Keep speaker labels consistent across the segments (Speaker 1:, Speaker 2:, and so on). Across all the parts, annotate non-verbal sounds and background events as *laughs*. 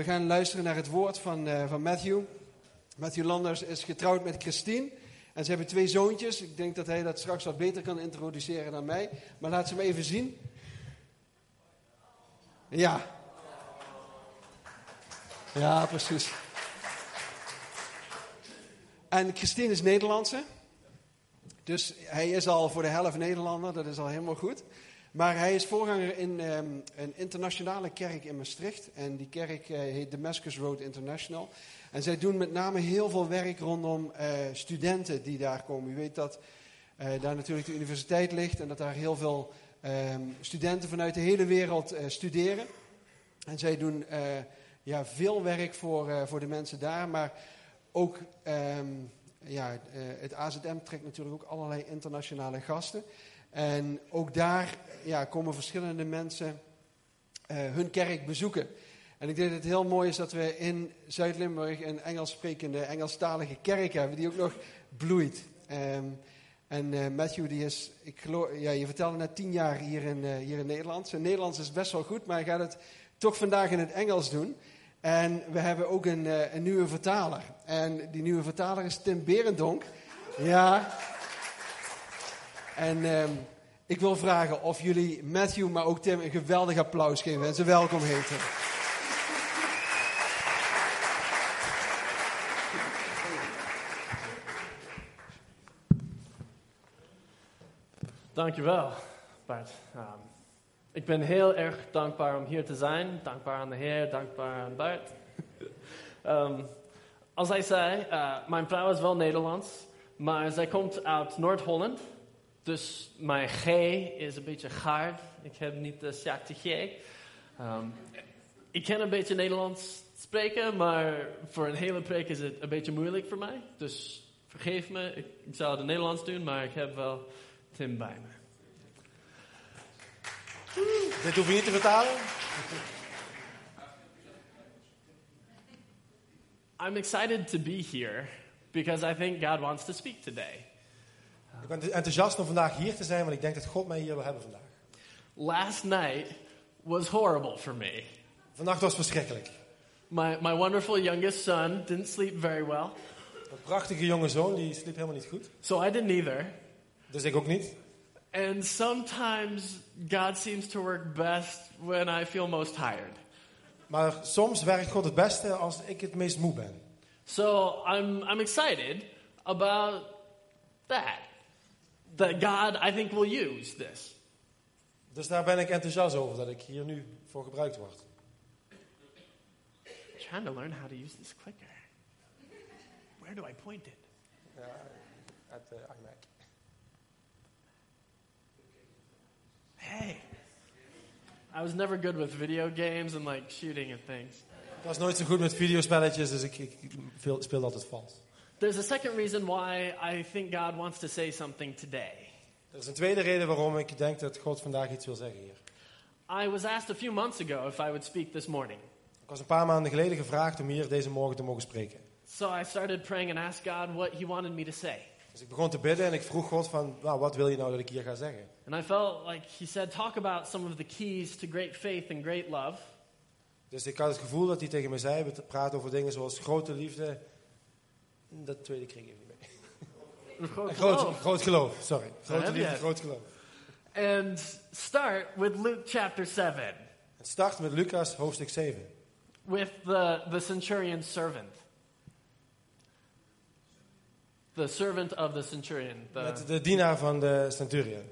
Speaker 1: We gaan luisteren naar het woord van, uh, van Matthew. Matthew Landers is getrouwd met Christine. En ze hebben twee zoontjes. Ik denk dat hij dat straks wat beter kan introduceren dan mij. Maar laat ze hem even zien. Ja. Ja, precies. En Christine is Nederlandse. Dus hij is al voor de helft Nederlander. Dat is al helemaal goed. Maar hij is voorganger in um, een internationale kerk in Maastricht. En die kerk uh, heet Damascus Road International. En zij doen met name heel veel werk rondom uh, studenten die daar komen. U weet dat uh, daar natuurlijk de universiteit ligt en dat daar heel veel um, studenten vanuit de hele wereld studeren. En zij doen ja, veel werk voor, voor de mensen daar. Maar ook um, ja, het AZM trekt natuurlijk ook allerlei internationale gasten. En ook daar ja, komen verschillende mensen uh, hun kerk bezoeken. En ik denk dat het heel mooi is dat we in Zuid-Limburg een Engels sprekende, Engelstalige kerk hebben, die ook nog bloeit. Um, en uh, Matthew, die is, ik geloof, ja, je vertelde net tien jaar hier in, uh, hier in Nederland. Zijn Nederlands is best wel goed, maar hij gaat het toch vandaag in het Engels doen. En we hebben ook een, een nieuwe vertaler. En die nieuwe vertaler is Tim Berendonk. Ja. En um, ik wil vragen of jullie Matthew, maar ook Tim een geweldig applaus geven en ze welkom heten.
Speaker 2: Dankjewel, Bart. Um, ik ben heel erg dankbaar om hier te zijn. Dankbaar aan de Heer, dankbaar aan Bart. um, *laughs* als hij zei, uh, mijn vrouw is wel Nederlands, maar zij komt uit Noord-Holland. Dus mijn G is een beetje gaar. Ik heb niet de zachte G. Um, ik ken een beetje Nederlands spreken, maar voor een hele preek is het een beetje moeilijk voor mij. Dus vergeef me, ik, ik zou het in Nederlands doen, maar ik heb wel Tim bij me.
Speaker 3: Dit hoef je niet te vertalen.
Speaker 2: I'm excited to be here because I think God wants to speak today.
Speaker 3: Ik ben enthousiast om vandaag hier te zijn, want ik denk dat God mij hier wil hebben vandaag.
Speaker 2: Last night was horrible for me.
Speaker 3: Vannacht was verschrikkelijk.
Speaker 2: My, my wonderful youngest son didn't sleep very well.
Speaker 3: Een prachtige jonge zoon, die sliep helemaal niet goed.
Speaker 2: So I didn't either.
Speaker 3: Dus ik ook niet.
Speaker 2: And sometimes God seems to work best when I feel most tired.
Speaker 3: Maar soms werkt God het beste als ik het meest moe ben.
Speaker 2: So I'm, I'm excited about that. That God, I think, will use this.
Speaker 3: Dus daar ben ik enthousiast over dat ik hier nu voor gebruikt word.
Speaker 2: I'm trying to learn how to use this clicker. Where do I point it?
Speaker 3: Ja, at the eh, iMac.
Speaker 2: Hey. I was never good with video games and like shooting and things.
Speaker 3: Ik was nooit zo goed met videospelletjes, dus ik, ik speel altijd vals.
Speaker 2: There's a second reason why I think God wants to say something today.
Speaker 3: Er is een tweede reden waarom ik denk dat God vandaag iets wil zeggen hier.
Speaker 2: I was asked a few months ago if I would speak this morning.
Speaker 3: Ik was een paar maanden geleden gevraagd om hier deze morgen te mogen spreken.
Speaker 2: So I started praying and asked God what he wanted me to say.
Speaker 3: Dus ik begon te bidden en ik vroeg God van, nou, wat wil je nou dat ik hier ga zeggen?
Speaker 2: And I felt like he said talk about some of the keys to great faith and great love.
Speaker 3: Dus ik had het gevoel dat hij tegen me zei, we praten over dingen zoals grote liefde. Dat tweede ik even niet mee.
Speaker 2: Een groot
Speaker 3: Groot, groot geloof, sorry. Grote liefde, groot geloof.
Speaker 2: And start with Luke chapter 7
Speaker 3: Het start met Lucas hoofdstuk 7.
Speaker 2: with the, the centurion's servant. The servant of the centurion. The,
Speaker 3: Met de dienaar van de centurion.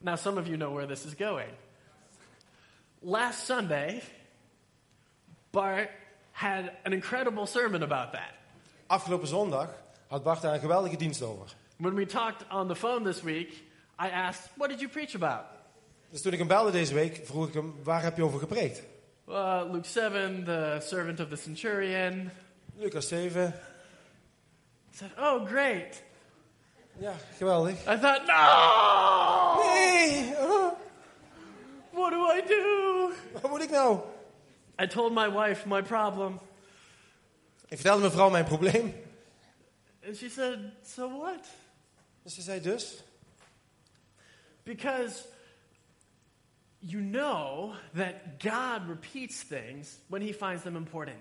Speaker 2: Now, some of you know where this is going. Last Sunday, Bart had an incredible sermon about that.
Speaker 3: Afgelopen zondag had Bart daar een geweldige dienst over.
Speaker 2: When we talked on the phone this week, I asked, What did you preach about?
Speaker 3: Dus toen ik hem belde deze week, vroeg ik hem, waar heb je over gepreekt?
Speaker 2: Uh, Luke 7, the servant of the centurion.
Speaker 3: Lucas 7.
Speaker 2: I said, Oh, great.
Speaker 3: Ja, geweldig.
Speaker 2: I thought, No!
Speaker 3: Nee,
Speaker 2: What do I do?
Speaker 3: wat moet ik nou?
Speaker 2: I told my wife my problem,
Speaker 3: Ik vertelde mijn vrouw mijn probleem.
Speaker 2: and she said, So what?
Speaker 3: Dus ze zei dus,
Speaker 2: Because you know that God repeats things when he finds them important.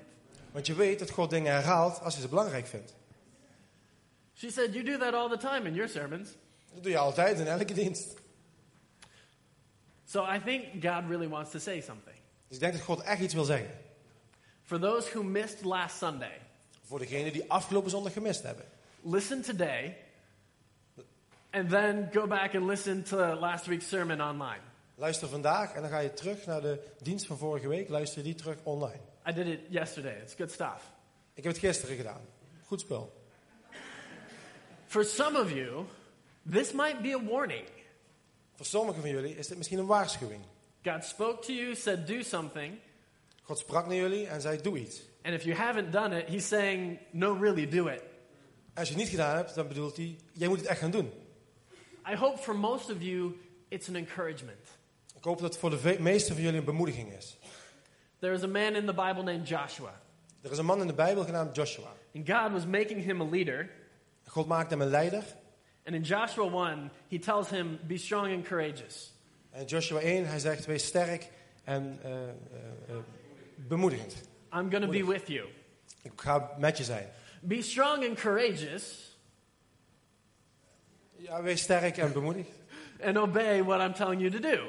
Speaker 3: Want je weet dat God dingen herhaalt als hij ze belangrijk vindt.
Speaker 2: She said, You do that all the time in your sermons.
Speaker 3: Dat doe je altijd in elke dienst.
Speaker 2: So I think God really wants to say something.
Speaker 3: Dus ik denk dat God echt iets wil zeggen.
Speaker 2: For those who missed last Sunday,
Speaker 3: Voor degenen die afgelopen zondag gemist hebben.
Speaker 2: listen today and then go back and listen to last week's sermon online.
Speaker 3: Luister vandaag en dan ga je terug naar de dienst van vorige week. Luister die terug online.
Speaker 2: I did it yesterday. It's good stuff.
Speaker 3: Ik heb het gisteren gedaan. Goed spul.
Speaker 2: For some of you, this might be a warning.
Speaker 3: Voor sommigen van jullie is dit misschien een waarschuwing.
Speaker 2: God spoke to you, said do something,
Speaker 3: God sprak naar jullie en zei doe iets.
Speaker 2: and if you haven't done it, He's saying, No, really, do it.
Speaker 3: Als je het niet gedaan hebt, dan bedoelt hij, jij moet het echt gaan doen.
Speaker 2: I hope for most of you, it's an encouragement.
Speaker 3: Ik hoop dat het voor de meesten van jullie een bemoediging is.
Speaker 2: There is a man in the Bible named Joshua,
Speaker 3: Er is een man in de Bijbel genaamd Joshua.
Speaker 2: and God was making him a leader.
Speaker 3: God maakt hem een leider.
Speaker 2: And in Joshua 1, he tells him, Be strong and courageous.
Speaker 3: En Joshua 1, hij zegt, wees sterk en eh, eh, bemoedigend.
Speaker 2: I'm going to be with you.
Speaker 3: Ik ga met je zijn.
Speaker 2: Be strong and courageous,
Speaker 3: Ja, wees sterk en bemoedigd.
Speaker 2: and obey what I'm telling you to do.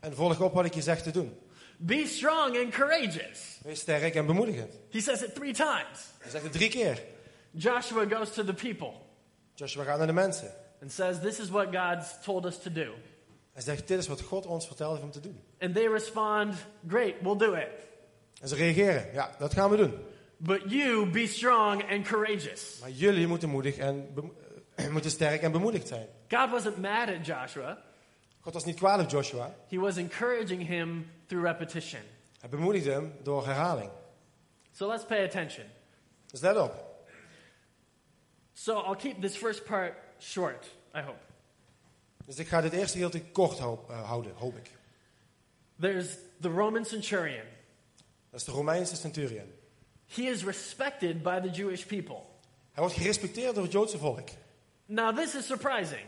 Speaker 3: En volg op wat ik je zeg te doen.
Speaker 2: Be strong and courageous.
Speaker 3: Wees sterk en bemoedigend.
Speaker 2: He says it three times.
Speaker 3: Hij zegt het drie keer.
Speaker 2: Joshua goes to the people
Speaker 3: Joshua gaat naar de mensen.
Speaker 2: and says, This is what God's told us to do.
Speaker 3: Hij zegt, dit is wat God ons verteld heeft om te doen.
Speaker 2: And they respond, Great, we'll do it.
Speaker 3: En ze reageren, ja, dat gaan we doen.
Speaker 2: But you be strong and courageous.
Speaker 3: Maar jullie moeten moedig en *clears throat* moeten sterk en bemoedigd zijn.
Speaker 2: God wasn't mad at Joshua,
Speaker 3: God was niet kwaad op Joshua.
Speaker 2: he was encouraging him through repetition.
Speaker 3: Hij bemoedigde hem door herhaling.
Speaker 2: So let's pay attention.
Speaker 3: Dus let op.
Speaker 2: So I'll keep this first part short, I hope.
Speaker 3: Dus ik ga dit eerste gedeelte kort hoop- eh, houden, hoop ik.
Speaker 2: There's the Roman centurion.
Speaker 3: Dat is de Romeinse centurion.
Speaker 2: He is respected by the Jewish people.
Speaker 3: Hij wordt gerespecteerd door het Joodse volk.
Speaker 2: Now, this is surprising.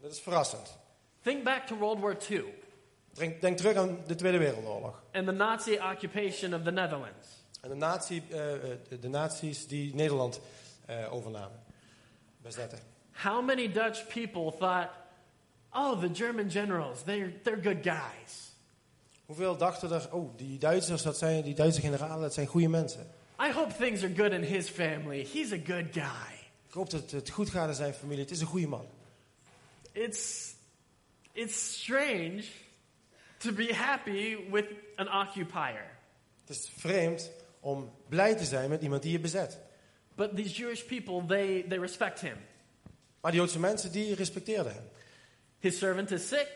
Speaker 3: Dat is verrassend.
Speaker 2: Think back to World War II
Speaker 3: Denk, denk terug aan de Tweede Wereldoorlog.
Speaker 2: and the Nazi occupation of the Netherlands.
Speaker 3: En de, nazi, eh, de- nazi's die Nederland eh, overnamen. Bezetten.
Speaker 2: How many Dutch people thought, oh, the German generals, they're, they're good guys.
Speaker 3: Hoeveel dachten er, oh, die Duitsers, dat zijn, die Duitse generalen, dat zijn goede mensen.
Speaker 2: I hope things are good in his family. He's a good guy.
Speaker 3: Ik hoop dat het goed gaat in zijn familie. Het is een goede man.
Speaker 2: It's, it's strange to be happy with an occupier.
Speaker 3: Het is vreemd om blij te zijn met iemand die je bezet.
Speaker 2: But these Jewish people, they, they respect him.
Speaker 3: Maar de Joodse mensen, die respecteerden hem.
Speaker 2: His servant is sick.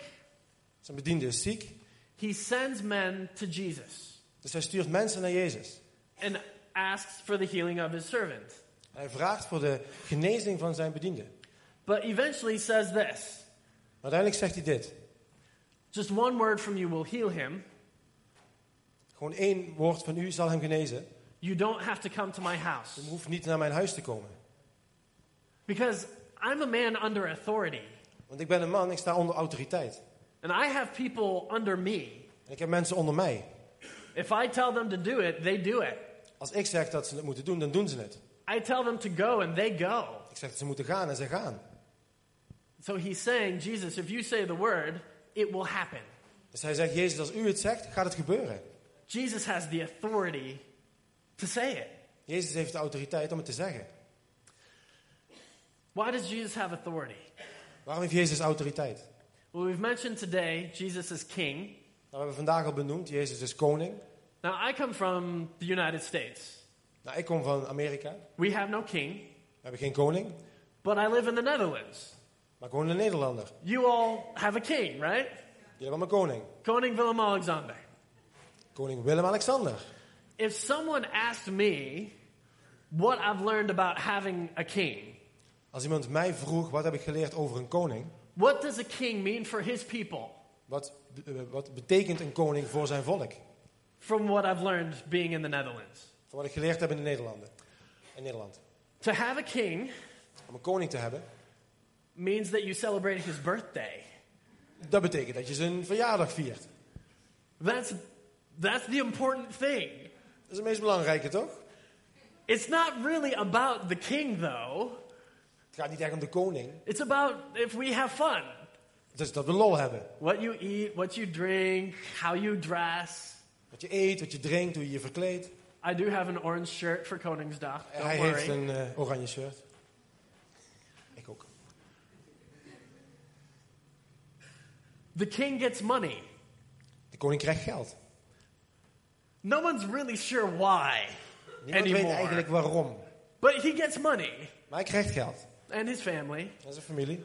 Speaker 3: Zijn bediende is ziek.
Speaker 2: He sends men to Jesus
Speaker 3: Dus hij stuurt mensen naar Jezus.
Speaker 2: and asks for the healing of his servant.
Speaker 3: Hij vraagt voor de genezing van zijn bediende.
Speaker 2: But eventually says this
Speaker 3: Maar uiteindelijk zegt hij dit.
Speaker 2: just one word from you will heal him.
Speaker 3: Gewoon één woord van u zal hem genezen.
Speaker 2: You don't have to come to my house.
Speaker 3: Je hoeft niet naar mijn huis te komen.
Speaker 2: Because I'm a man under authority.
Speaker 3: Want ik ben een man, ik sta onder autoriteit.
Speaker 2: And I have people under me.
Speaker 3: En ik heb mensen onder mij.
Speaker 2: If I tell them to do it, they do it.
Speaker 3: Als ik zeg dat ze het moeten doen, dan doen ze het.
Speaker 2: I tell them to go and they go.
Speaker 3: Ik zeg dat ze moeten gaan en ze gaan.
Speaker 2: So he's saying, Jesus, if you say the word, it will happen.
Speaker 3: Dus hij zegt, Jezus, als u het zegt, gaat het gebeuren.
Speaker 2: Jesus has the authority to say it.
Speaker 3: Jezus heeft de autoriteit om het te zeggen.
Speaker 2: Why does Jesus have authority?
Speaker 3: Waarom heeft Jezus autoriteit?
Speaker 2: Well, we've mentioned today Jesus is king.
Speaker 3: Nou, we hebben vandaag al benoemd, Jezus is koning.
Speaker 2: Now, I come from the United States.
Speaker 3: Nou, ik kom van Amerika.
Speaker 2: We have no king,
Speaker 3: We hebben geen koning,
Speaker 2: but I live in the Netherlands.
Speaker 3: maar gewoon een Nederlander.
Speaker 2: You all have a king, right?
Speaker 3: Jullie hebben een koning.
Speaker 2: Koning Willem-Alexander.
Speaker 3: Koning Willem-Alexander.
Speaker 2: If someone asked me what I've learned about having a king,
Speaker 3: Als iemand mij vroeg, wat heb ik geleerd over een koning?
Speaker 2: what does a king mean for his people?
Speaker 3: Wat, eh, wat betekent een koning voor zijn volk?
Speaker 2: From what I've learned being in the Netherlands.
Speaker 3: Van wat ik geleerd heb in de Nederlanden. In Nederland.
Speaker 2: To have a king
Speaker 3: Om een koning te hebben,
Speaker 2: means that you celebrate his birthday.
Speaker 3: Dat betekent dat je zijn verjaardag viert.
Speaker 2: That's, that's the important thing.
Speaker 3: Dat is het meest belangrijke, toch?
Speaker 2: It's not really about the king, though.
Speaker 3: Het gaat niet echt om de koning.
Speaker 2: It's about if we have fun.
Speaker 3: Het is dat we lol hebben.
Speaker 2: What you eat, what you drink, how you dress.
Speaker 3: Wat je eet, wat je drinkt, hoe je je verkleedt.
Speaker 2: I do have an orange shirt for Koningsdag. Don't
Speaker 3: Hij
Speaker 2: worry.
Speaker 3: heeft een eh, oranje shirt. Ik ook.
Speaker 2: The king gets money.
Speaker 3: De koning krijgt geld.
Speaker 2: No one's really sure why
Speaker 3: Niemand weet eigenlijk waarom.
Speaker 2: But he gets money.
Speaker 3: Maar hij krijgt geld.
Speaker 2: And his family.
Speaker 3: En zijn familie.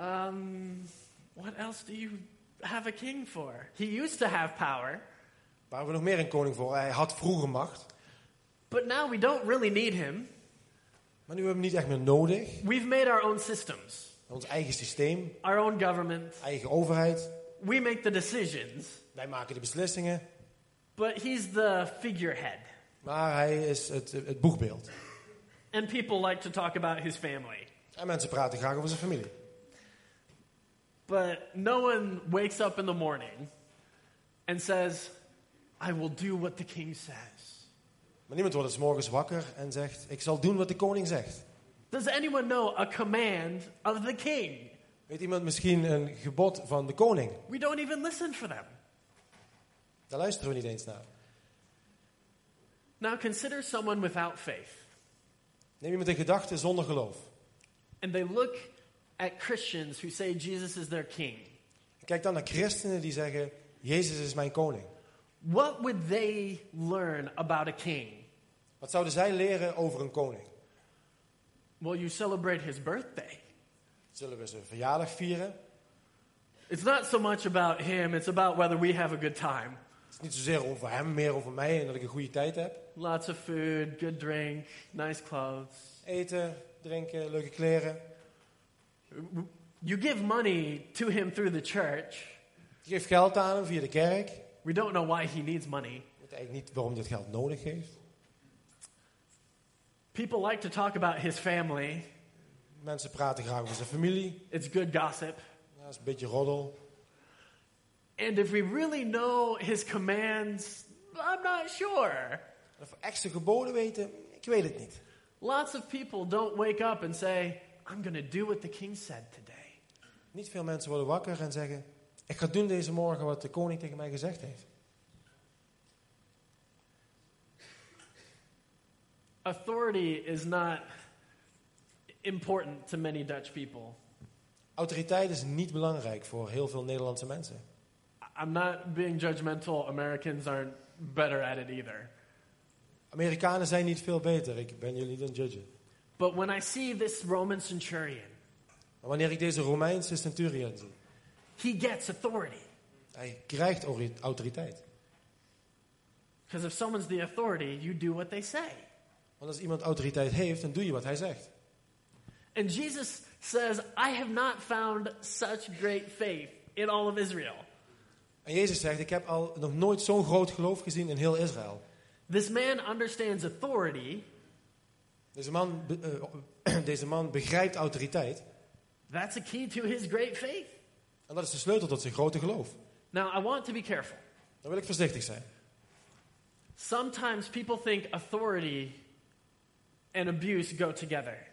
Speaker 2: Um, what else do you have a king for? He used to have power,
Speaker 3: Waar hebben we nog meer een koning voor? Hij had vroeger macht.
Speaker 2: but now we don't really need him.
Speaker 3: Maar nu hebben we hem niet echt meer nodig.
Speaker 2: We've made our own systems,
Speaker 3: Ons eigen systeem,
Speaker 2: our own government.
Speaker 3: eigen overheid.
Speaker 2: We make the decisions,
Speaker 3: Wij maken de beslissingen.
Speaker 2: but he's the figurehead.
Speaker 3: Maar hij is het, het boegbeeld.
Speaker 2: And people like to talk about his family.
Speaker 3: En mensen praten graag over zijn familie.
Speaker 2: But no one wakes up in the morning and says, I will do what the king says.
Speaker 3: Maar niemand wordt dus morgens wakker en zegt: Ik zal doen wat de koning zegt.
Speaker 2: Does anyone know a command of the king?
Speaker 3: Weet iemand misschien een gebod van de koning?
Speaker 2: We don't even listen for them.
Speaker 3: Daar luisteren we niet eens naar.
Speaker 2: Now consider someone without faith.
Speaker 3: Neem iemand in gedachten zonder geloof.
Speaker 2: And they look at Christians who say Jesus is their king.
Speaker 3: Kijk dan naar christenen die zeggen: Jezus is mijn koning.
Speaker 2: What would they learn about a king?
Speaker 3: Wat zouden zij leren over een koning?
Speaker 2: Well, you celebrate his birthday.
Speaker 3: Zullen we zijn verjaardag vieren?
Speaker 2: It's not so much about him, it's about whether we have a good time.
Speaker 3: Is niet zozeer over hem, meer over mij en dat ik een goede tijd heb.
Speaker 2: Lots of food, good drink, nice clothes.
Speaker 3: Eten, drinken, leuke kleren.
Speaker 2: You give money to him through the church.
Speaker 3: Je geeft geld aan hem via de kerk.
Speaker 2: We don't know why he needs money.
Speaker 3: Ik weet eigenlijk niet waarom hij dat geld nodig heeft.
Speaker 2: People like to talk about his family.
Speaker 3: Mensen praten graag over zijn familie.
Speaker 2: It's good gossip.
Speaker 3: Ja, dat is een beetje roddel.
Speaker 2: And if we really know his commands, I'm not sure.
Speaker 3: Of we echt zijn geboden weten, ik weet het niet.
Speaker 2: Lots of people don't wake up and say, I'm going to do what the king said today.
Speaker 3: Niet veel mensen worden wakker en zeggen: Ik ga doen deze morgen wat de koning tegen mij gezegd heeft.
Speaker 2: Authority is not important to many Dutch people.
Speaker 3: Autoriteit is niet belangrijk voor heel veel Nederlandse mensen.
Speaker 2: I'm not being judgmental. Americans aren't better at it either.
Speaker 3: Amerikanen zijn niet veel beter, ik ben jullie het judgen.
Speaker 2: But when I see this Roman centurion,
Speaker 3: Maar wanneer ik deze Romeinse centurion zie,
Speaker 2: he gets authority.
Speaker 3: hij krijgt autoriteit.
Speaker 2: Because if someone's the authority, you do what they say.
Speaker 3: Want als iemand autoriteit heeft, dan doe je wat hij zegt.
Speaker 2: And Jesus says, I have not found such great faith in all of Israel.
Speaker 3: En Jezus zegt, ik heb al nog nooit zo'n groot geloof gezien in heel Israël.
Speaker 2: This man understands authority.
Speaker 3: Deze man, eh, *clears throat* deze man begrijpt autoriteit.
Speaker 2: That's key to his great faith.
Speaker 3: En dat is de sleutel tot zijn grote geloof.
Speaker 2: Now, I want to be careful.
Speaker 3: Dan wil ik voorzichtig zijn.
Speaker 2: Sometimes people think authority and abuse go together.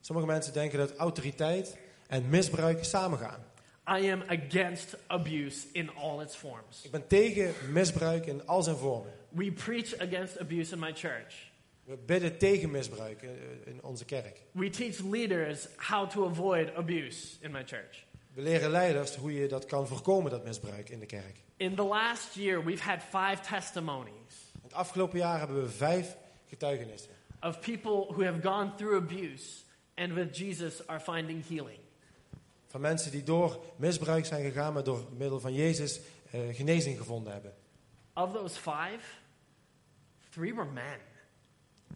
Speaker 3: Sommige mensen denken dat autoriteit en misbruik samengaan.
Speaker 2: I am against abuse in all its forms.
Speaker 3: Ik ben tegen misbruik in al zijn vormen.
Speaker 2: We preach against abuse in my church.
Speaker 3: We bidden tegen misbruik eh, in onze kerk.
Speaker 2: We teach leaders how to avoid abuse in my church.
Speaker 3: We leren leiders hoe je dat kan voorkomen, dat misbruik in de kerk.
Speaker 2: In the last year, we've had five testimonies
Speaker 3: Het afgelopen jaar hebben we vijf getuigenissen.
Speaker 2: of people who have gone through abuse and with Jesus are finding healing.
Speaker 3: Van mensen die door misbruik zijn gegaan, maar door middel van Jezus eh, genezing gevonden hebben.
Speaker 2: Of those five, three were men.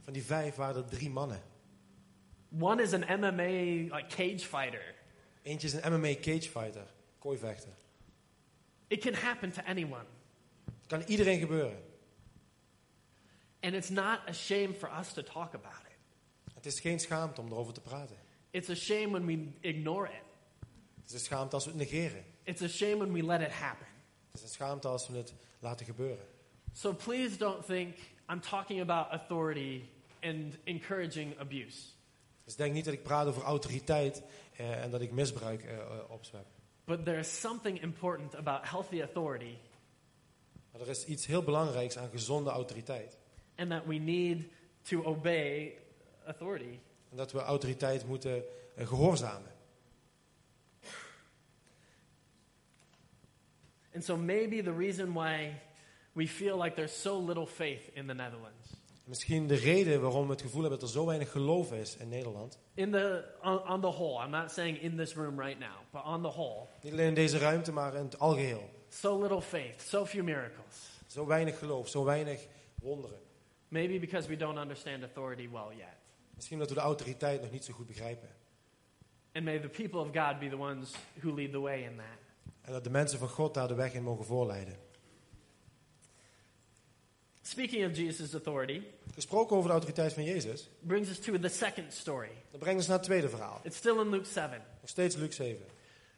Speaker 3: Van die vijf waren er drie mannen.
Speaker 2: One is an MMA like cage fighter.
Speaker 3: Eentje is een MMA cagefighter, kooivechter.
Speaker 2: It can happen to anyone.
Speaker 3: Het kan iedereen gebeuren.
Speaker 2: And it's not a shame for us to talk about it.
Speaker 3: Het is geen schaamte om erover te praten.
Speaker 2: It's a shame when we ignore it.
Speaker 3: Het is een schaamte als we het negeren.
Speaker 2: It's a shame when we let it happen.
Speaker 3: Het is een schaamte als we het laten gebeuren.
Speaker 2: So please don't think I'm talking about authority and encouraging abuse.
Speaker 3: Dus denk niet dat ik praat over autoriteit eh, en dat ik misbruik eh, eh, opzwep.
Speaker 2: But there's something important about healthy authority
Speaker 3: Maar er is iets heel belangrijks aan gezonde autoriteit.
Speaker 2: and that we need to obey authority.
Speaker 3: En dat we autoriteit moeten eh, gehoorzamen.
Speaker 2: And so maybe the reason why we feel like there's so little faith in the Netherlands.
Speaker 3: Misschien de reden waarom we het gevoel hebben dat er zo weinig geloof is in Nederland.
Speaker 2: In the on, on the whole, I'm not saying in this room right now, but on the whole,
Speaker 3: Niet alleen in deze ruimte, maar in het algeheel.
Speaker 2: so little faith, so few miracles.
Speaker 3: Zo weinig geloof, zo weinig wonderen.
Speaker 2: Maybe because we don't understand authority well yet.
Speaker 3: Misschien dat we de autoriteit nog niet zo goed begrijpen.
Speaker 2: And may the people of God be the ones who lead the way in that.
Speaker 3: En dat de mensen van God daar de weg in mogen voorleiden.
Speaker 2: Speaking of Jesus' authority,
Speaker 3: Gesproken over de autoriteit van Jezus,
Speaker 2: brings us to the second story.
Speaker 3: dat brengt ons naar het tweede verhaal.
Speaker 2: It's still in Luke 7.
Speaker 3: Nog steeds Luc 7.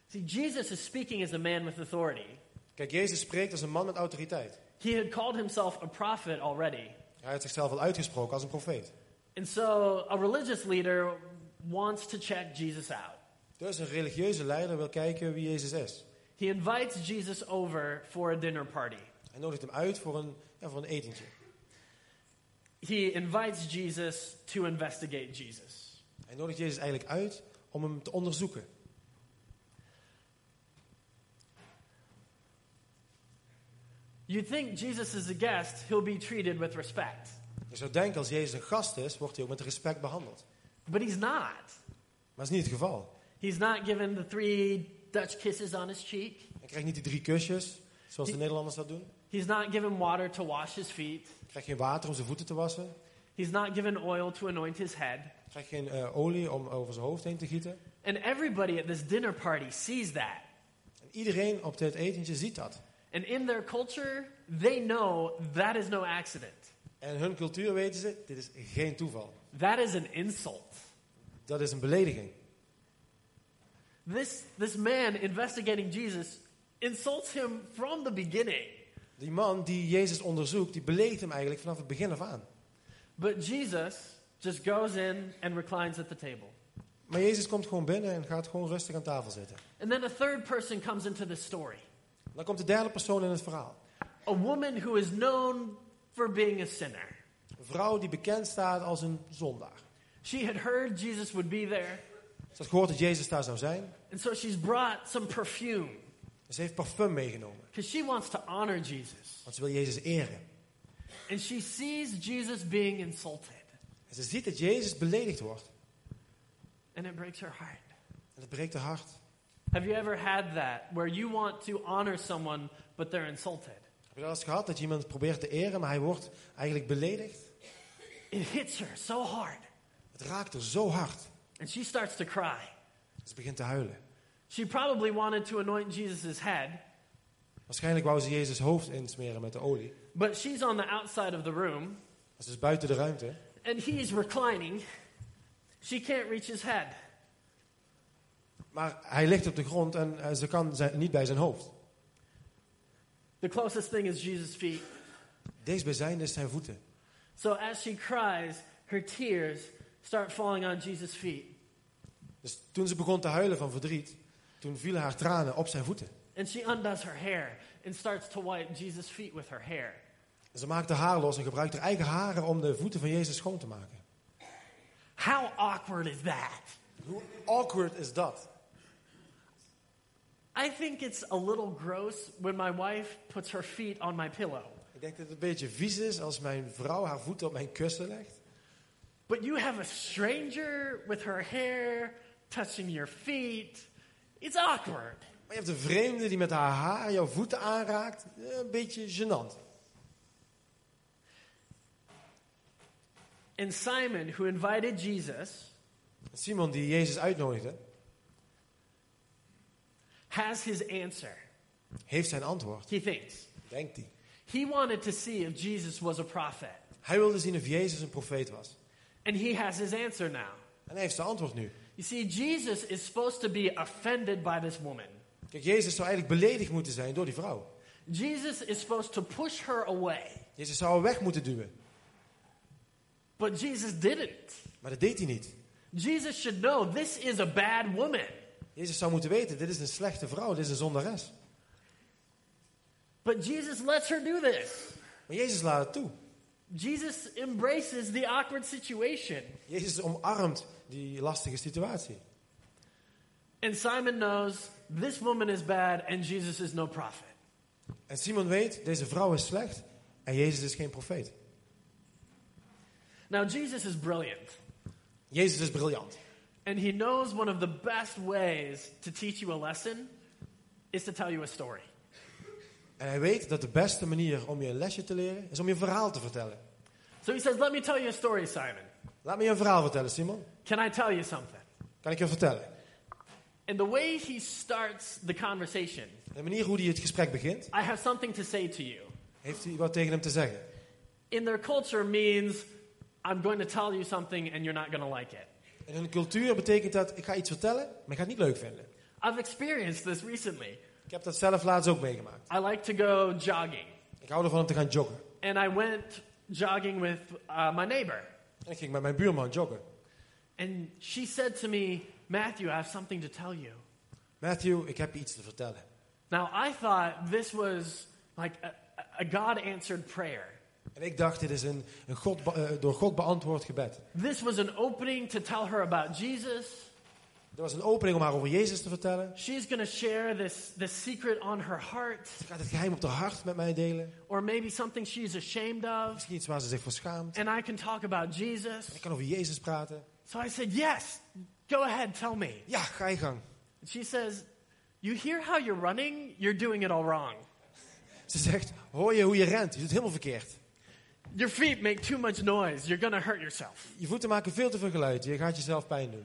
Speaker 2: See, Jesus is speaking as a man with authority.
Speaker 3: Kijk, Jezus spreekt als een man met autoriteit.
Speaker 2: He had called himself a prophet already.
Speaker 3: Hij heeft zichzelf al uitgesproken als een profeet.
Speaker 2: And so a religious leader wants to check Jesus out.
Speaker 3: Dus een religieuze leider wil kijken wie Jezus is.
Speaker 2: He invites Jesus over for a dinner party.
Speaker 3: Hij nodigt hem uit voor een, ja, voor een etentje.
Speaker 2: He invites Jesus to investigate Jesus.
Speaker 3: Hij nodigt Jezus eigenlijk uit om hem te onderzoeken.
Speaker 2: You'd think Jesus is a guest, he'll be treated with respect.
Speaker 3: Je zou denken als Jezus een gast is, wordt hij ook met respect behandeld.
Speaker 2: But he's not.
Speaker 3: Maar dat is niet het geval.
Speaker 2: He's not given the three Dutch kisses on his cheek.
Speaker 3: Hij krijgt niet die drie kusjes, zoals de Nederlanders dat doen.
Speaker 2: He's not given water to wash his feet.
Speaker 3: Hij krijgt geen water om zijn voeten te wassen.
Speaker 2: He's not given oil to anoint his head.
Speaker 3: Hij krijgt geen eh, olie om over zijn hoofd heen te gieten.
Speaker 2: And everybody at this dinner party sees that.
Speaker 3: En iedereen op dit etentje ziet dat.
Speaker 2: And in their culture, they know that is no accident.
Speaker 3: En in hun cultuur weten ze, dit is geen toeval.
Speaker 2: That is an insult.
Speaker 3: Dat is een belediging.
Speaker 2: This, this man investigating Jesus insults him from the beginning.
Speaker 3: Die man die Jezus onderzoekt, die beledigt hem eigenlijk vanaf het begin af aan.
Speaker 2: But Jesus just goes in and reclines at the table.
Speaker 3: Maar Jezus komt gewoon binnen en gaat gewoon rustig aan tafel zitten.
Speaker 2: And then a third person comes into the story
Speaker 3: Dan komt de derde persoon in het verhaal.
Speaker 2: a woman who is known for being a sinner.
Speaker 3: Een vrouw die bekend staat als een zondaar.
Speaker 2: She had heard Jesus would be there,
Speaker 3: Ze had gehoord dat Jezus daar zou zijn.
Speaker 2: and so she's brought some perfume
Speaker 3: En ze heeft parfum meegenomen.
Speaker 2: because she wants to honor Jesus.
Speaker 3: Want ze wil Jezus eren.
Speaker 2: And she sees Jesus being insulted,
Speaker 3: En ze ziet dat Jezus beledigd wordt.
Speaker 2: and it breaks her heart.
Speaker 3: En het breekt haar hart.
Speaker 2: Have you ever had that where you want to honor someone but they're insulted?
Speaker 3: Heb je dat eens gehad dat je iemand probeert te eren, maar hij wordt eigenlijk beledigd?
Speaker 2: It hits her so hard,
Speaker 3: Het raakt haar zo hard.
Speaker 2: And she starts to cry.
Speaker 3: Ze begint te huilen.
Speaker 2: She probably wanted to anoint Jesus' head,
Speaker 3: Waarschijnlijk wou ze Jezus hoofd insmeren met de olie.
Speaker 2: but she's on the outside of the room,
Speaker 3: Dat is buiten de ruimte.
Speaker 2: and he's reclining. She can't reach his head.
Speaker 3: Maar hij ligt op de grond en eh, ze kan zijn, niet bij zijn hoofd.
Speaker 2: The closest thing is Jesus' feet.
Speaker 3: Deze Dichtstbijzijnde is zijn voeten.
Speaker 2: So as she cries, her tears start falling on Jesus' feet.
Speaker 3: Dus toen ze begon te huilen van verdriet, toen vielen haar tranen op zijn voeten.
Speaker 2: And she undoes her hair and starts to wipe Jesus' feet with her hair.
Speaker 3: En ze maakte haar los en gebruikte haar eigen haren om de voeten van Jezus schoon te maken.
Speaker 2: How awkward is that?
Speaker 3: Hoe awkward is dat?
Speaker 2: I think it's a little gross when my wife puts her feet on my pillow.
Speaker 3: Ik denk dat het een beetje vies is als mijn vrouw haar voeten op mijn kussen legt.
Speaker 2: But you have a stranger with her hair touching your feet. It's awkward.
Speaker 3: Maar je hebt een vreemde die met haar haar jouw voeten aanraakt. Eh, Een beetje gênant.
Speaker 2: And Simon, who invited Jesus,
Speaker 3: Simon die Jezus uitnodigde,
Speaker 2: has his answer.
Speaker 3: heeft zijn antwoord.
Speaker 2: He thinks.
Speaker 3: Denkt hij.
Speaker 2: He wanted to see if Jesus was a prophet.
Speaker 3: Hij wilde zien of Jezus een profeet was.
Speaker 2: And he has his answer now.
Speaker 3: En hij heeft zijn antwoord nu.
Speaker 2: You see, Jesus is supposed to be offended by this woman.
Speaker 3: Kijk, Jezus zou eigenlijk beledigd moeten zijn door die vrouw.
Speaker 2: Jesus is supposed to push her away.
Speaker 3: Jezus zou haar weg moeten duwen.
Speaker 2: But Jesus didn't.
Speaker 3: Maar dat deed hij niet.
Speaker 2: Jesus should know this is a bad woman.
Speaker 3: Jezus zou moeten weten, dit is een slechte vrouw, dit is een zondares.
Speaker 2: But Jesus lets her do this.
Speaker 3: Maar Jezus laat het toe.
Speaker 2: Jesus embraces the awkward situation.
Speaker 3: Jezus omarmt die lastige situatie.
Speaker 2: And Simon knows this woman is bad and Jesus is no prophet.
Speaker 3: En Simon weet, deze vrouw is slecht en Jezus is geen profeet.
Speaker 2: Now, Jesus is brilliant.
Speaker 3: Jezus is briljant.
Speaker 2: And he knows one of the best ways to teach you a lesson is to tell you a story.
Speaker 3: En hij weet dat de beste manier om je een lesje te leren, is om je een verhaal te vertellen.
Speaker 2: So he says, Let me tell you a story, Simon.
Speaker 3: Laat me je een verhaal vertellen, Simon.
Speaker 2: Can I tell you something?
Speaker 3: Kan ik je vertellen?
Speaker 2: And the way he starts the conversation,
Speaker 3: De manier hoe hij het gesprek begint,
Speaker 2: I have something to say to you.
Speaker 3: heeft hij wat tegen hem te zeggen.
Speaker 2: In their culture means I'm going to tell you something and you're not going to like it.
Speaker 3: In hun cultuur betekent dat, ik ga iets vertellen, maar ik ga het niet leuk vinden.
Speaker 2: I've experienced this recently.
Speaker 3: Ik heb dat zelf laatst ook meegemaakt.
Speaker 2: I like to go jogging.
Speaker 3: Ik hou ervan om te gaan joggen.
Speaker 2: And I went jogging with uh, my neighbor.
Speaker 3: En ik ging met mijn buurman joggen.
Speaker 2: And she said to me, Matthew, I have something to tell you.
Speaker 3: Matthew, ik heb iets te vertellen.
Speaker 2: Now, I thought this was like a, a God answered prayer.
Speaker 3: En ik dacht, dit is een, een God, eh, door God beantwoord gebed.
Speaker 2: This was an opening to tell her about Jesus.
Speaker 3: Er was een opening om haar over Jezus te vertellen.
Speaker 2: She's going to share this, this secret on her heart,
Speaker 3: Ze gaat het geheim op haar hart met mij delen.
Speaker 2: or maybe something she's ashamed of.
Speaker 3: Misschien iets waar ze zich voor schaamt.
Speaker 2: And I can talk about Jesus.
Speaker 3: Ik kan over Jezus praten.
Speaker 2: So I said, Yes, go ahead, tell me.
Speaker 3: Ja, ga je gang.
Speaker 2: And she says, You hear how you're running? You're doing it all wrong.
Speaker 3: Ze zegt, hoor je hoe je rent? Je doet het helemaal verkeerd.
Speaker 2: Your feet make too much noise. You're going to hurt yourself.
Speaker 3: Je voeten maken veel te veel geluid. Je gaat jezelf pijn doen.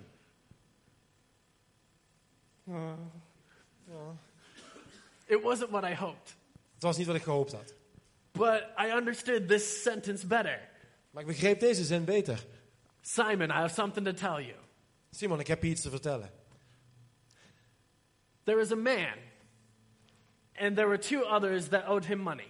Speaker 2: It wasn't what I hoped.
Speaker 3: Het was niet wat ik gehoopt had.
Speaker 2: But I understood this sentence better.
Speaker 3: Maar ik begreep deze zin beter.
Speaker 2: Simon, I have something to tell you.
Speaker 3: Simon, ik heb je iets te vertellen.
Speaker 2: There was a man, and there were two others that owed him money.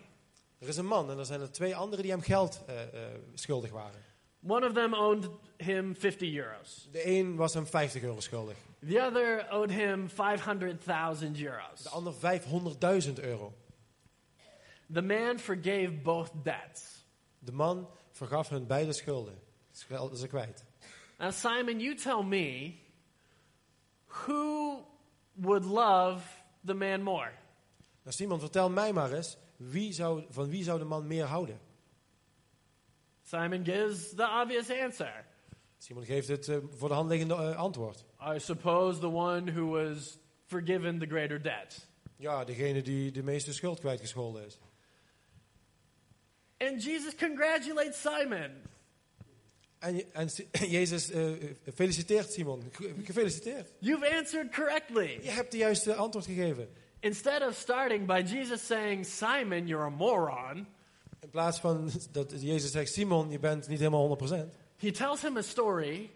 Speaker 3: Er is een man en er zijn er twee anderen die hem geld eh, eh, schuldig waren.
Speaker 2: One of them owed him 50 euros.
Speaker 3: De een was hem 50 euro schuldig.
Speaker 2: The other owed him 500,000 euros.
Speaker 3: De ander 500.000 euro.
Speaker 2: The man forgave both debts.
Speaker 3: De man vergaf hun beide schulden. Schel- Ze kwijt.
Speaker 2: Now, Simon, you tell me who would love the man more?
Speaker 3: Nou Simon, vertel mij maar eens, wie zou, van wie zou de man meer houden?
Speaker 2: Simon gives the obvious answer.
Speaker 3: Simon geeft het eh, voor de hand liggende eh, antwoord.
Speaker 2: I suppose the one who was forgiven the greater debt.
Speaker 3: Ja, degene die de meeste schuld kwijtgescholden is.
Speaker 2: And Jesus congratulates Simon.
Speaker 3: En, en *clears throat* Jezus eh, feliciteert Simon. Ge- Gefeliciteerd.
Speaker 2: You've answered correctly.
Speaker 3: Je hebt de juiste antwoord gegeven.
Speaker 2: Instead of starting by Jesus saying, Simon, you're a moron,
Speaker 3: plaats van dat Jezus zegt, Simon, je bent niet helemaal 100%.
Speaker 2: he tells him a story,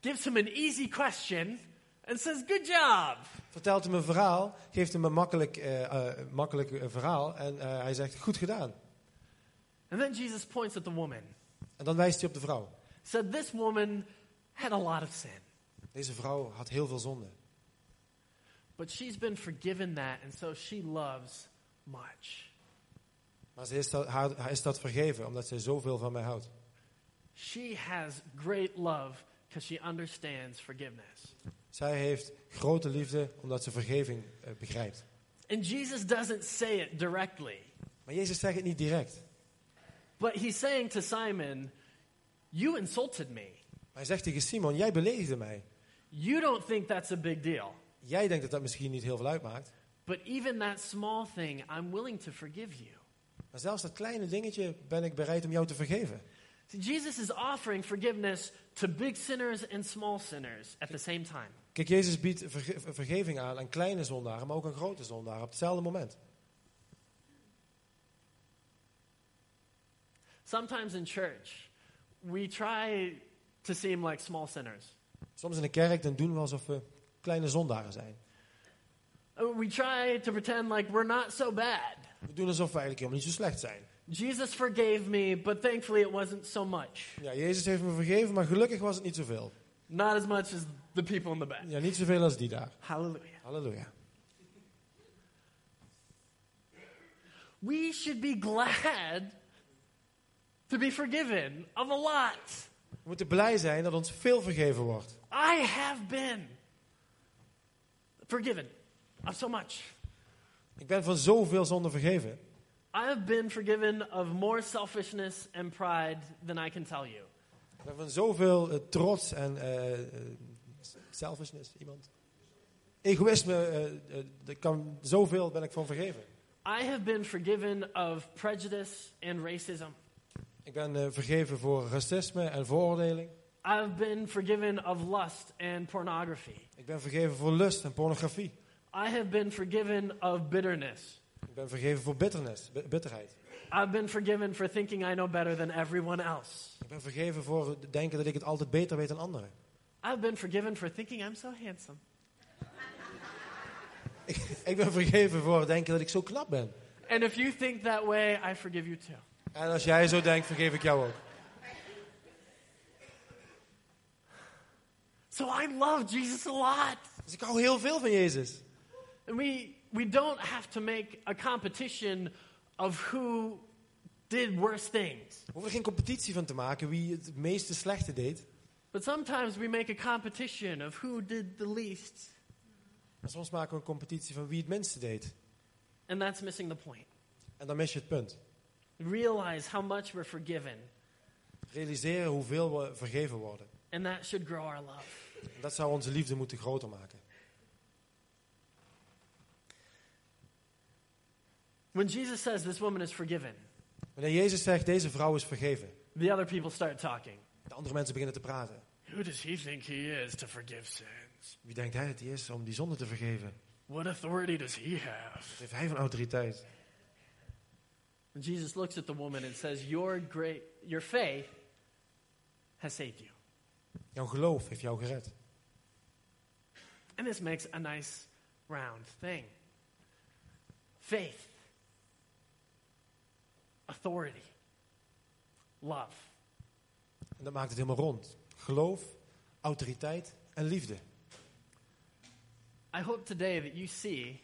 Speaker 2: gives him an easy question, and says, Good job.
Speaker 3: Vertelt hem een verhaal, geeft hem een makkelijk, eh, makkelijk eh, verhaal en hij zegt, goed gedaan.
Speaker 2: And then Jesus points at the woman.
Speaker 3: En dan wijst hij op de vrouw.
Speaker 2: Said, This woman had a lot of sin,
Speaker 3: Deze vrouw had heel veel zonde.
Speaker 2: but she's been forgiven that, and so she loves much.
Speaker 3: Maar ze is dat, haar, haar is dat vergeven, omdat zij zoveel van mij houdt.
Speaker 2: She has great love because she understands forgiveness.
Speaker 3: Zij heeft grote liefde, omdat ze vergeving eh, begrijpt.
Speaker 2: And Jesus doesn't say it directly,
Speaker 3: Maar Jezus zegt het niet direct.
Speaker 2: but he's saying to Simon, You insulted me.
Speaker 3: Hij zegt tegen Simon, jij beledigde mij.
Speaker 2: You don't think that's a big deal.
Speaker 3: Jij denkt dat dat misschien niet heel veel uitmaakt.
Speaker 2: But even that small thing, I'm willing to forgive you.
Speaker 3: Zelfs dat kleine dingetje ben ik bereid om jou te vergeven.
Speaker 2: See, Jesus is offering forgiveness to big sinners and small sinners at the same time.
Speaker 3: Kijk, Jezus biedt verge- vergeving aan aan kleine zondaren, maar ook aan grote zondaren op hetzelfde moment.
Speaker 2: Sometimes in church, we try to seem like small sinners.
Speaker 3: Soms in de kerk dan doen we alsof we kleine zondaren zijn.
Speaker 2: Uh, We try to pretend like we're not so bad.
Speaker 3: We doen alsof we eigenlijk helemaal niet zo slecht zijn.
Speaker 2: Jesus forgave me, but thankfully it wasn't so much.
Speaker 3: Ja, Jezus heeft me vergeven, maar gelukkig was het niet zoveel.
Speaker 2: Not as much as the people in the back.
Speaker 3: Ja, niet zoveel als die daar.
Speaker 2: Hallelujah.
Speaker 3: Halleluja.
Speaker 2: We should be glad to be forgiven of a lot.
Speaker 3: We moeten blij zijn dat ons veel vergeven wordt.
Speaker 2: I have been forgiven of so much.
Speaker 3: Ik ben van zoveel zonde vergeven.
Speaker 2: I have been forgiven of more selfishness and pride than I can tell you.
Speaker 3: Ik ben van zoveel eh, trots en eh, selfishness, iemand. Egoïsme, er kan, zoveel ben ik van vergeven.
Speaker 2: I have been forgiven of prejudice and racism.
Speaker 3: Ik ben vergeven voor racisme en vooroordeling.
Speaker 2: I've been forgiven of lust and pornography.
Speaker 3: Ik ben vergeven voor lust en pornografie.
Speaker 2: I have been forgiven of bitterness.
Speaker 3: Ik ben vergeven voor bitternis, bi- bitterheid.
Speaker 2: I've been forgiven for thinking I know better than everyone else.
Speaker 3: Ik ben vergeven voor het denken dat ik het altijd beter weet dan anderen.
Speaker 2: I've been forgiven for thinking I'm so handsome. *laughs*
Speaker 3: Ik ben vergeven voor denken dat ik zo knap ben.
Speaker 2: And if you think that way, I forgive you too.
Speaker 3: En als jij zo denkt, vergeef ik jou ook.
Speaker 2: So I love Jesus a lot.
Speaker 3: Dus ik hou heel veel van Jezus.
Speaker 2: And we, we don't have to make a competition of who did worse things.
Speaker 3: We hoeven geen competitie van te maken wie het meeste slechte deed.
Speaker 2: But sometimes we make a competition of who did the least.
Speaker 3: Maar soms maken we een competitie van wie het minste deed.
Speaker 2: And that's missing the point.
Speaker 3: En dan mis je het punt.
Speaker 2: Realize how much we're forgiven.
Speaker 3: Realiseren hoeveel we vergeven worden.
Speaker 2: And that should grow our love.
Speaker 3: En dat zou onze liefde moeten groter maken.
Speaker 2: When Jesus says this woman is forgiven,
Speaker 3: Wanneer Jezus zegt, deze vrouw is vergeven.
Speaker 2: the other people start talking.
Speaker 3: De andere mensen beginnen te praten.
Speaker 2: Who does he think he is to forgive sins?
Speaker 3: Wie denkt hij dat hij is om die zonde te vergeven?
Speaker 2: What authority does he have?
Speaker 3: Wat heeft hij van autoriteit?
Speaker 2: And Jesus looks at the woman and says, Your great your faith has saved you.
Speaker 3: Jouw geloof heeft jou gered.
Speaker 2: And this makes a nice round thing. Faith, authority, love.
Speaker 3: En dat maakt het helemaal rond. Geloof, autoriteit en liefde.
Speaker 2: I hope today that you see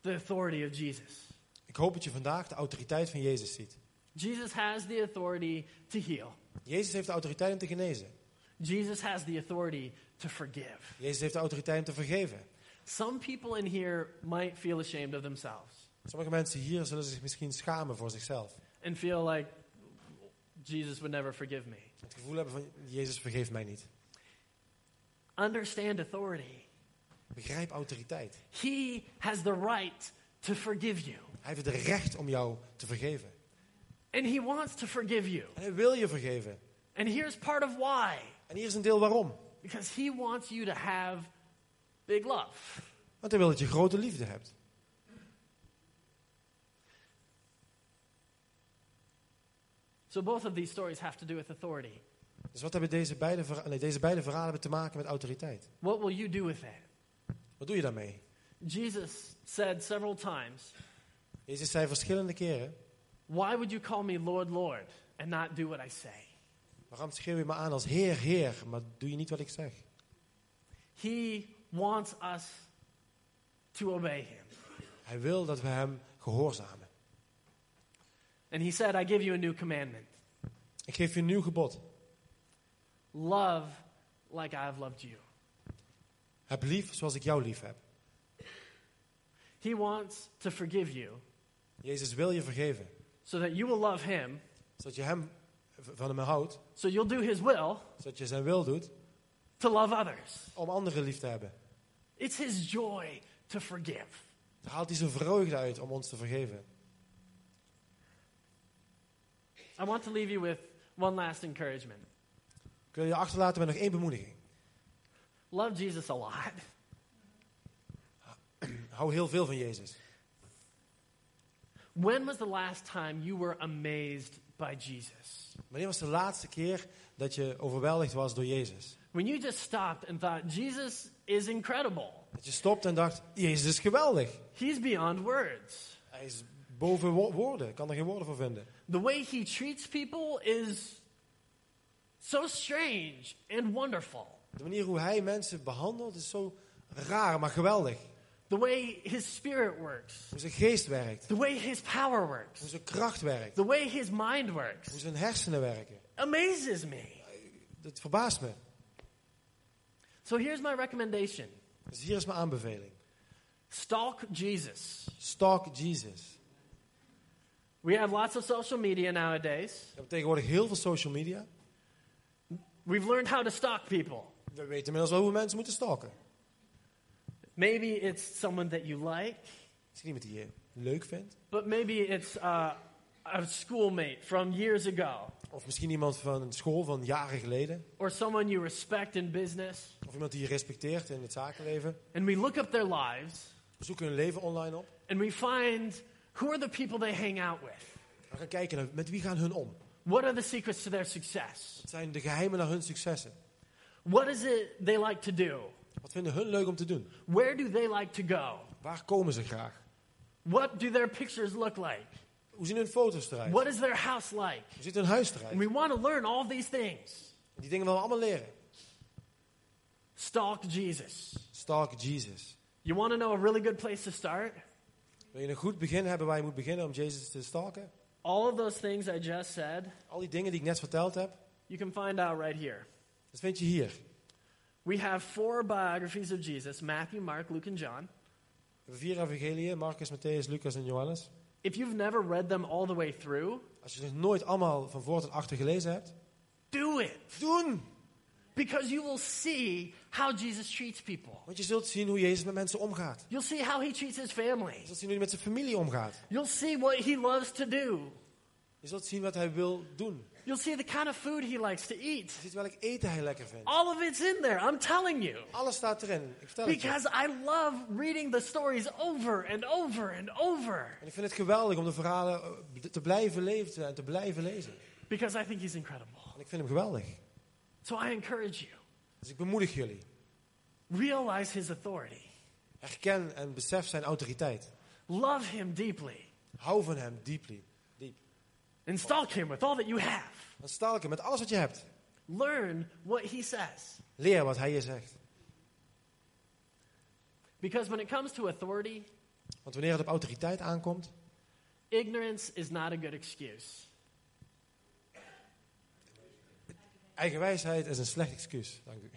Speaker 2: the authority of Jesus.
Speaker 3: Ik hoop dat je vandaag de autoriteit van Jezus ziet.
Speaker 2: Jesus has the authority to heal.
Speaker 3: Jezus heeft de autoriteit om te genezen.
Speaker 2: Jesus has the authority to forgive.
Speaker 3: Jezus heeft de autoriteit om te vergeven.
Speaker 2: Some people in here might feel ashamed of themselves
Speaker 3: Sommige mensen hier zullen zich misschien schamen voor zichzelf.
Speaker 2: and feel like Jesus would never forgive me.
Speaker 3: Het gevoel hebben van, Jezus vergeeft mij niet.
Speaker 2: Understand authority.
Speaker 3: Begrijp autoriteit.
Speaker 2: He has the right to forgive you.
Speaker 3: Hij heeft het recht om jou te vergeven.
Speaker 2: And he wants to forgive you.
Speaker 3: En hij wil je vergeven.
Speaker 2: And here's part of why.
Speaker 3: En hier is een deel waarom.
Speaker 2: Because he wants you to have big love.
Speaker 3: Want hij wil dat je grote liefde hebt.
Speaker 2: So both of these stories have to do with authority.
Speaker 3: Dus wat hebben deze beide, nee, deze beide verhalen hebben te maken met autoriteit?
Speaker 2: What will you do with it?
Speaker 3: Wat doe je daarmee?
Speaker 2: Jesus said several times,
Speaker 3: Jezus zei verschillende keren.
Speaker 2: Why would you call me Lord, Lord, and not do what I say?
Speaker 3: Waarom schreeuw je me aan als Heer, Heer, maar doe je niet wat ik zeg?
Speaker 2: He wants us to obey him.
Speaker 3: Hij wil dat we hem gehoorzamen.
Speaker 2: And he said, I give you a new commandment
Speaker 3: Ik geef je een nieuw gebod.
Speaker 2: love like I have loved you.
Speaker 3: Heb lief zoals ik jou lief heb.
Speaker 2: He wants to forgive you
Speaker 3: Jezus wil je vergeven.
Speaker 2: so that you will love him,
Speaker 3: Zodat je hem van hem houdt.
Speaker 2: so you'll do his will
Speaker 3: Zodat je zijn wil doet.
Speaker 2: to love others.
Speaker 3: Om anderen lief te hebben.
Speaker 2: It's his joy to forgive.
Speaker 3: Daar haalt hij zijn vreugde uit om ons te vergeven.
Speaker 2: I want to leave you with one last encouragement.
Speaker 3: Ik wil je achterlaten met nog één bemoediging.
Speaker 2: Love Jesus a lot. *clears throat*
Speaker 3: Hou heel veel van Jezus.
Speaker 2: When was the last time you were amazed by Jesus?
Speaker 3: Wanneer was de laatste keer dat je overweldigd was door Jezus?
Speaker 2: When you just stopped and thought, Jesus is incredible.
Speaker 3: Dat je stopt en dacht, Jezus is geweldig.
Speaker 2: He's beyond words.
Speaker 3: Hij is boven wo- woorden, ik kan er geen woorden voor vinden.
Speaker 2: The way he treats people is so strange and wonderful.
Speaker 3: De manier hoe hij mensen behandelt is zo raar, maar geweldig.
Speaker 2: The way his spirit works.
Speaker 3: Hoe zijn geest werkt,
Speaker 2: The way his power
Speaker 3: hoe
Speaker 2: works.
Speaker 3: zijn kracht werkt,
Speaker 2: The way his mind
Speaker 3: hoe
Speaker 2: works.
Speaker 3: zijn hersenen werken.
Speaker 2: Amazes me.
Speaker 3: Dat verbaast me.
Speaker 2: So here's my recommendation
Speaker 3: Dus hier is mijn aanbeveling.
Speaker 2: stalk Jesus.
Speaker 3: Stalk Jesus.
Speaker 2: We have lots of social media nowadays.
Speaker 3: We hebben tegenwoordig heel veel social media.
Speaker 2: We've learned how to stalk people.
Speaker 3: We weten inmiddels wel hoe we mensen moeten stalken.
Speaker 2: Maybe it's someone that you like,
Speaker 3: Misschien iemand die je leuk vindt.
Speaker 2: but maybe it's uh, a schoolmate from years ago,
Speaker 3: Of misschien iemand van een school van jaren geleden.
Speaker 2: or someone you respect in business.
Speaker 3: Of iemand die je respecteert in het zakenleven.
Speaker 2: And we look up their lives
Speaker 3: We zoeken hun leven online op.
Speaker 2: and we find who are the people they hang out with?
Speaker 3: We gaan kijken met wie gaan hun om.
Speaker 2: What are the secrets to their success?
Speaker 3: Wat zijn de geheimen naar hun successen?
Speaker 2: What is it they like to do?
Speaker 3: Wat vinden hun leuk om te doen?
Speaker 2: Where do they like to go?
Speaker 3: Waar komen ze graag?
Speaker 2: What do their pictures look like?
Speaker 3: Hoe zien hun foto's eruit?
Speaker 2: What is their house like?
Speaker 3: Hoe ziet hun huis eruit?
Speaker 2: And we want to learn all these things.
Speaker 3: Die dingen willen we allemaal leren.
Speaker 2: Stalk Jesus.
Speaker 3: Stalk Jesus.
Speaker 2: You want to know a really good place to start?
Speaker 3: Wil je een goed begin hebben waar je moet beginnen om Jezus te stalken?
Speaker 2: All of those things I just said,
Speaker 3: Al die dingen die ik net verteld heb,
Speaker 2: you can find out right here.
Speaker 3: dat vind je hier.
Speaker 2: We have four biographies of Jesus Matthew, Mark, Luke, and John.
Speaker 3: We hebben vier evangeliën, Marcus, Matthäus, Lucas en Johannes.
Speaker 2: If you've never read them all the way through,
Speaker 3: Als je ze nog nooit allemaal van voor tot achter gelezen hebt,
Speaker 2: do it.
Speaker 3: doen!
Speaker 2: Because you will see how Jesus treats people.
Speaker 3: Want je zult zien hoe Jezus met mensen omgaat.
Speaker 2: You'll see how he treats his family.
Speaker 3: Je zult zien hoe hij met zijn familie omgaat.
Speaker 2: You'll see what he loves to do.
Speaker 3: Je zult zien wat hij wil doen.
Speaker 2: You'll see the kind of food he likes to eat.
Speaker 3: Je ziet welk eten hij lekker vindt.
Speaker 2: All of it's in there, I'm telling you.
Speaker 3: Alles staat erin. Ik vertel het je.
Speaker 2: Because I love reading the stories over and over and over.
Speaker 3: En ik vind het geweldig om de verhalen eh, te blijven leven en te blijven lezen.
Speaker 2: Because I think he's incredible.
Speaker 3: En ik vind hem geweldig.
Speaker 2: So I encourage you.
Speaker 3: Dus ik bemoedig jullie.
Speaker 2: Realize his authority.
Speaker 3: Herken en besef zijn autoriteit.
Speaker 2: Love him deeply.
Speaker 3: Hou van hem deeply. Diep.
Speaker 2: And stalk him with all that you have.
Speaker 3: En stalk hem met alles wat je hebt.
Speaker 2: Learn what he says.
Speaker 3: Leer wat hij je zegt.
Speaker 2: Because when it comes to authority,
Speaker 3: Want wanneer het op autoriteit aankomt,
Speaker 2: ignorance is not a good excuse.
Speaker 3: Eigenwijsheid is een slecht excuus. Dank u.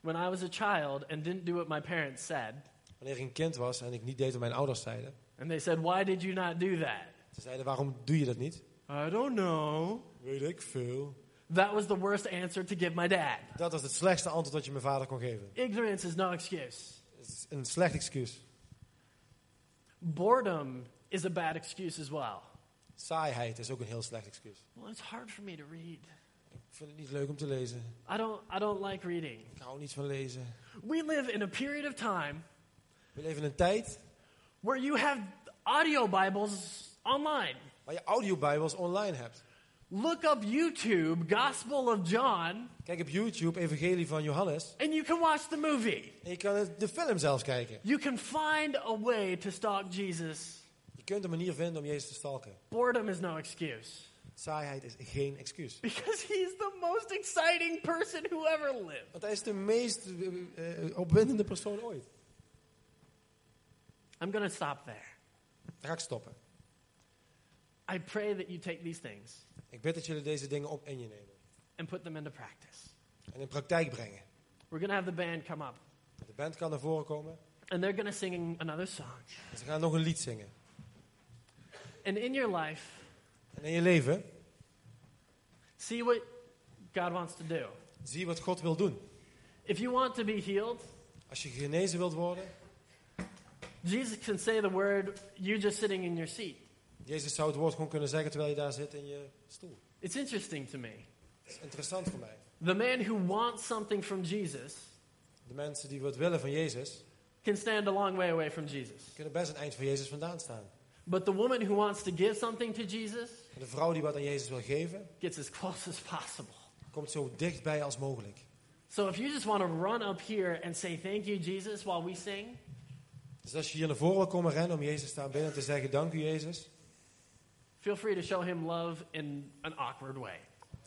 Speaker 2: When I was a child and didn't do what my parents said,
Speaker 3: Wanneer ik een kind was en ik niet deed wat mijn ouders zeiden.
Speaker 2: and they said, Why did you not do that?
Speaker 3: Ze zeiden, waarom doe je dat niet?
Speaker 2: I don't know.
Speaker 3: Weet ik veel.
Speaker 2: That was the worst answer to give my dad.
Speaker 3: Dat was het slechtste antwoord dat je mijn vader kon geven.
Speaker 2: Ignorance is no excuse.
Speaker 3: Het is een slecht excuus.
Speaker 2: Boredom is a bad excuse as well.
Speaker 3: Saaiheid is ook een heel slecht excuus.
Speaker 2: Well, it's hard for me to read.
Speaker 3: Ik vind het niet leuk om te lezen.
Speaker 2: I don't, I don't like reading.
Speaker 3: Ik hou niet van lezen.
Speaker 2: We live in a period of time
Speaker 3: We leven in een tijd
Speaker 2: where you have audio Bibles online.
Speaker 3: waar je audiobijbels online hebt.
Speaker 2: Look up YouTube, Gospel of John,
Speaker 3: Kijk op YouTube Evangelie van Johannes.
Speaker 2: and you can watch the movie.
Speaker 3: En je kan het- de film zelfs kijken.
Speaker 2: You can find a way to stalk Jesus.
Speaker 3: Je kunt een manier vinden om Jezus te stalken.
Speaker 2: Boredom is no excuse.
Speaker 3: Saaiheid is geen excuus.
Speaker 2: Because he's the most exciting person who ever lived.
Speaker 3: Want hij is de meest eh, eh, opwindende persoon ooit.
Speaker 2: I'm going to stop there.
Speaker 3: Daar ga ik stoppen.
Speaker 2: I pray that you take these things
Speaker 3: Ik bid dat jullie deze dingen op in je nemen.
Speaker 2: and put them into practice.
Speaker 3: En in praktijk brengen.
Speaker 2: We're going to have the band come up,
Speaker 3: De band kan naar voren komen.
Speaker 2: and they're going to sing another song.
Speaker 3: En ze gaan nog een lied zingen.
Speaker 2: And in your life,
Speaker 3: En in je leven,
Speaker 2: see what God wants to do.
Speaker 3: zie wat God wil doen.
Speaker 2: If you want to be healed,
Speaker 3: Als je genezen wilt worden,
Speaker 2: Jesus can say the word, you just sitting in your seat.
Speaker 3: Jezus zou het woord gewoon kunnen zeggen terwijl je daar zit in je stoel.
Speaker 2: It's interesting to me.
Speaker 3: Dat is interessant voor mij.
Speaker 2: The man who wants something from Jesus
Speaker 3: De mensen die wat willen van Jezus,
Speaker 2: can stand a long way away from Jesus.
Speaker 3: kunnen best een eind van Jezus vandaan staan.
Speaker 2: But the woman who wants to give something to Jesus
Speaker 3: de vrouw die wat aan Jezus wil geven,
Speaker 2: gets as close as possible.
Speaker 3: komt zo dichtbij als mogelijk.
Speaker 2: So if you just want to run up here and say thank you, Jesus, while we sing,
Speaker 3: Dus als je hier naar voren wil komen rennen om Jezus te aanbidden en te zeggen, dank u Jezus,
Speaker 2: feel free to show him love in an awkward way.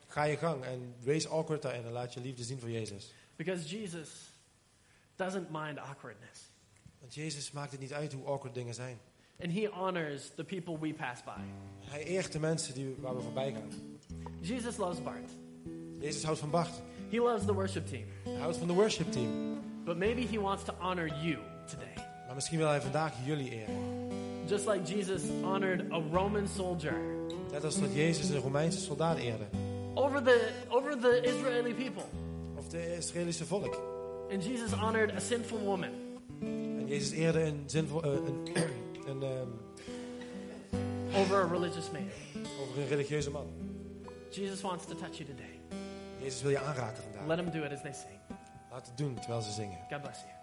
Speaker 3: ga je gang en wees awkward daarin en laat je liefde zien voor Jezus.
Speaker 2: Because Jesus doesn't mind awkwardness.
Speaker 3: Want Jezus maakt het niet uit hoe awkward dingen zijn.
Speaker 2: And he honors the people we pass by.
Speaker 3: Hij eert de mensen die, waar we voorbij gaan.
Speaker 2: Jesus loves Bart.
Speaker 3: Jezus houdt van Bart.
Speaker 2: He loves the worship team.
Speaker 3: Hij houdt van de worship team.
Speaker 2: But maybe he wants to honor you today.
Speaker 3: Maar misschien wil hij vandaag jullie eren.
Speaker 2: Just like Jesus honored a Roman soldier
Speaker 3: Net als dat Jezus een Romeinse soldaat eerde.
Speaker 2: over the, over the Israeli people.
Speaker 3: Of de Israëlische volk.
Speaker 2: And Jesus honored a sinful woman.
Speaker 3: En Jezus eerde een, zinvol, eh, een, een, ehm,
Speaker 2: over a religious man.
Speaker 3: over een religieuze man.
Speaker 2: Jesus wants to touch you today.
Speaker 3: Jezus wil je aanraken vandaag.
Speaker 2: Let him do it as they sing.
Speaker 3: Laat het doen terwijl ze zingen.
Speaker 2: God bless you.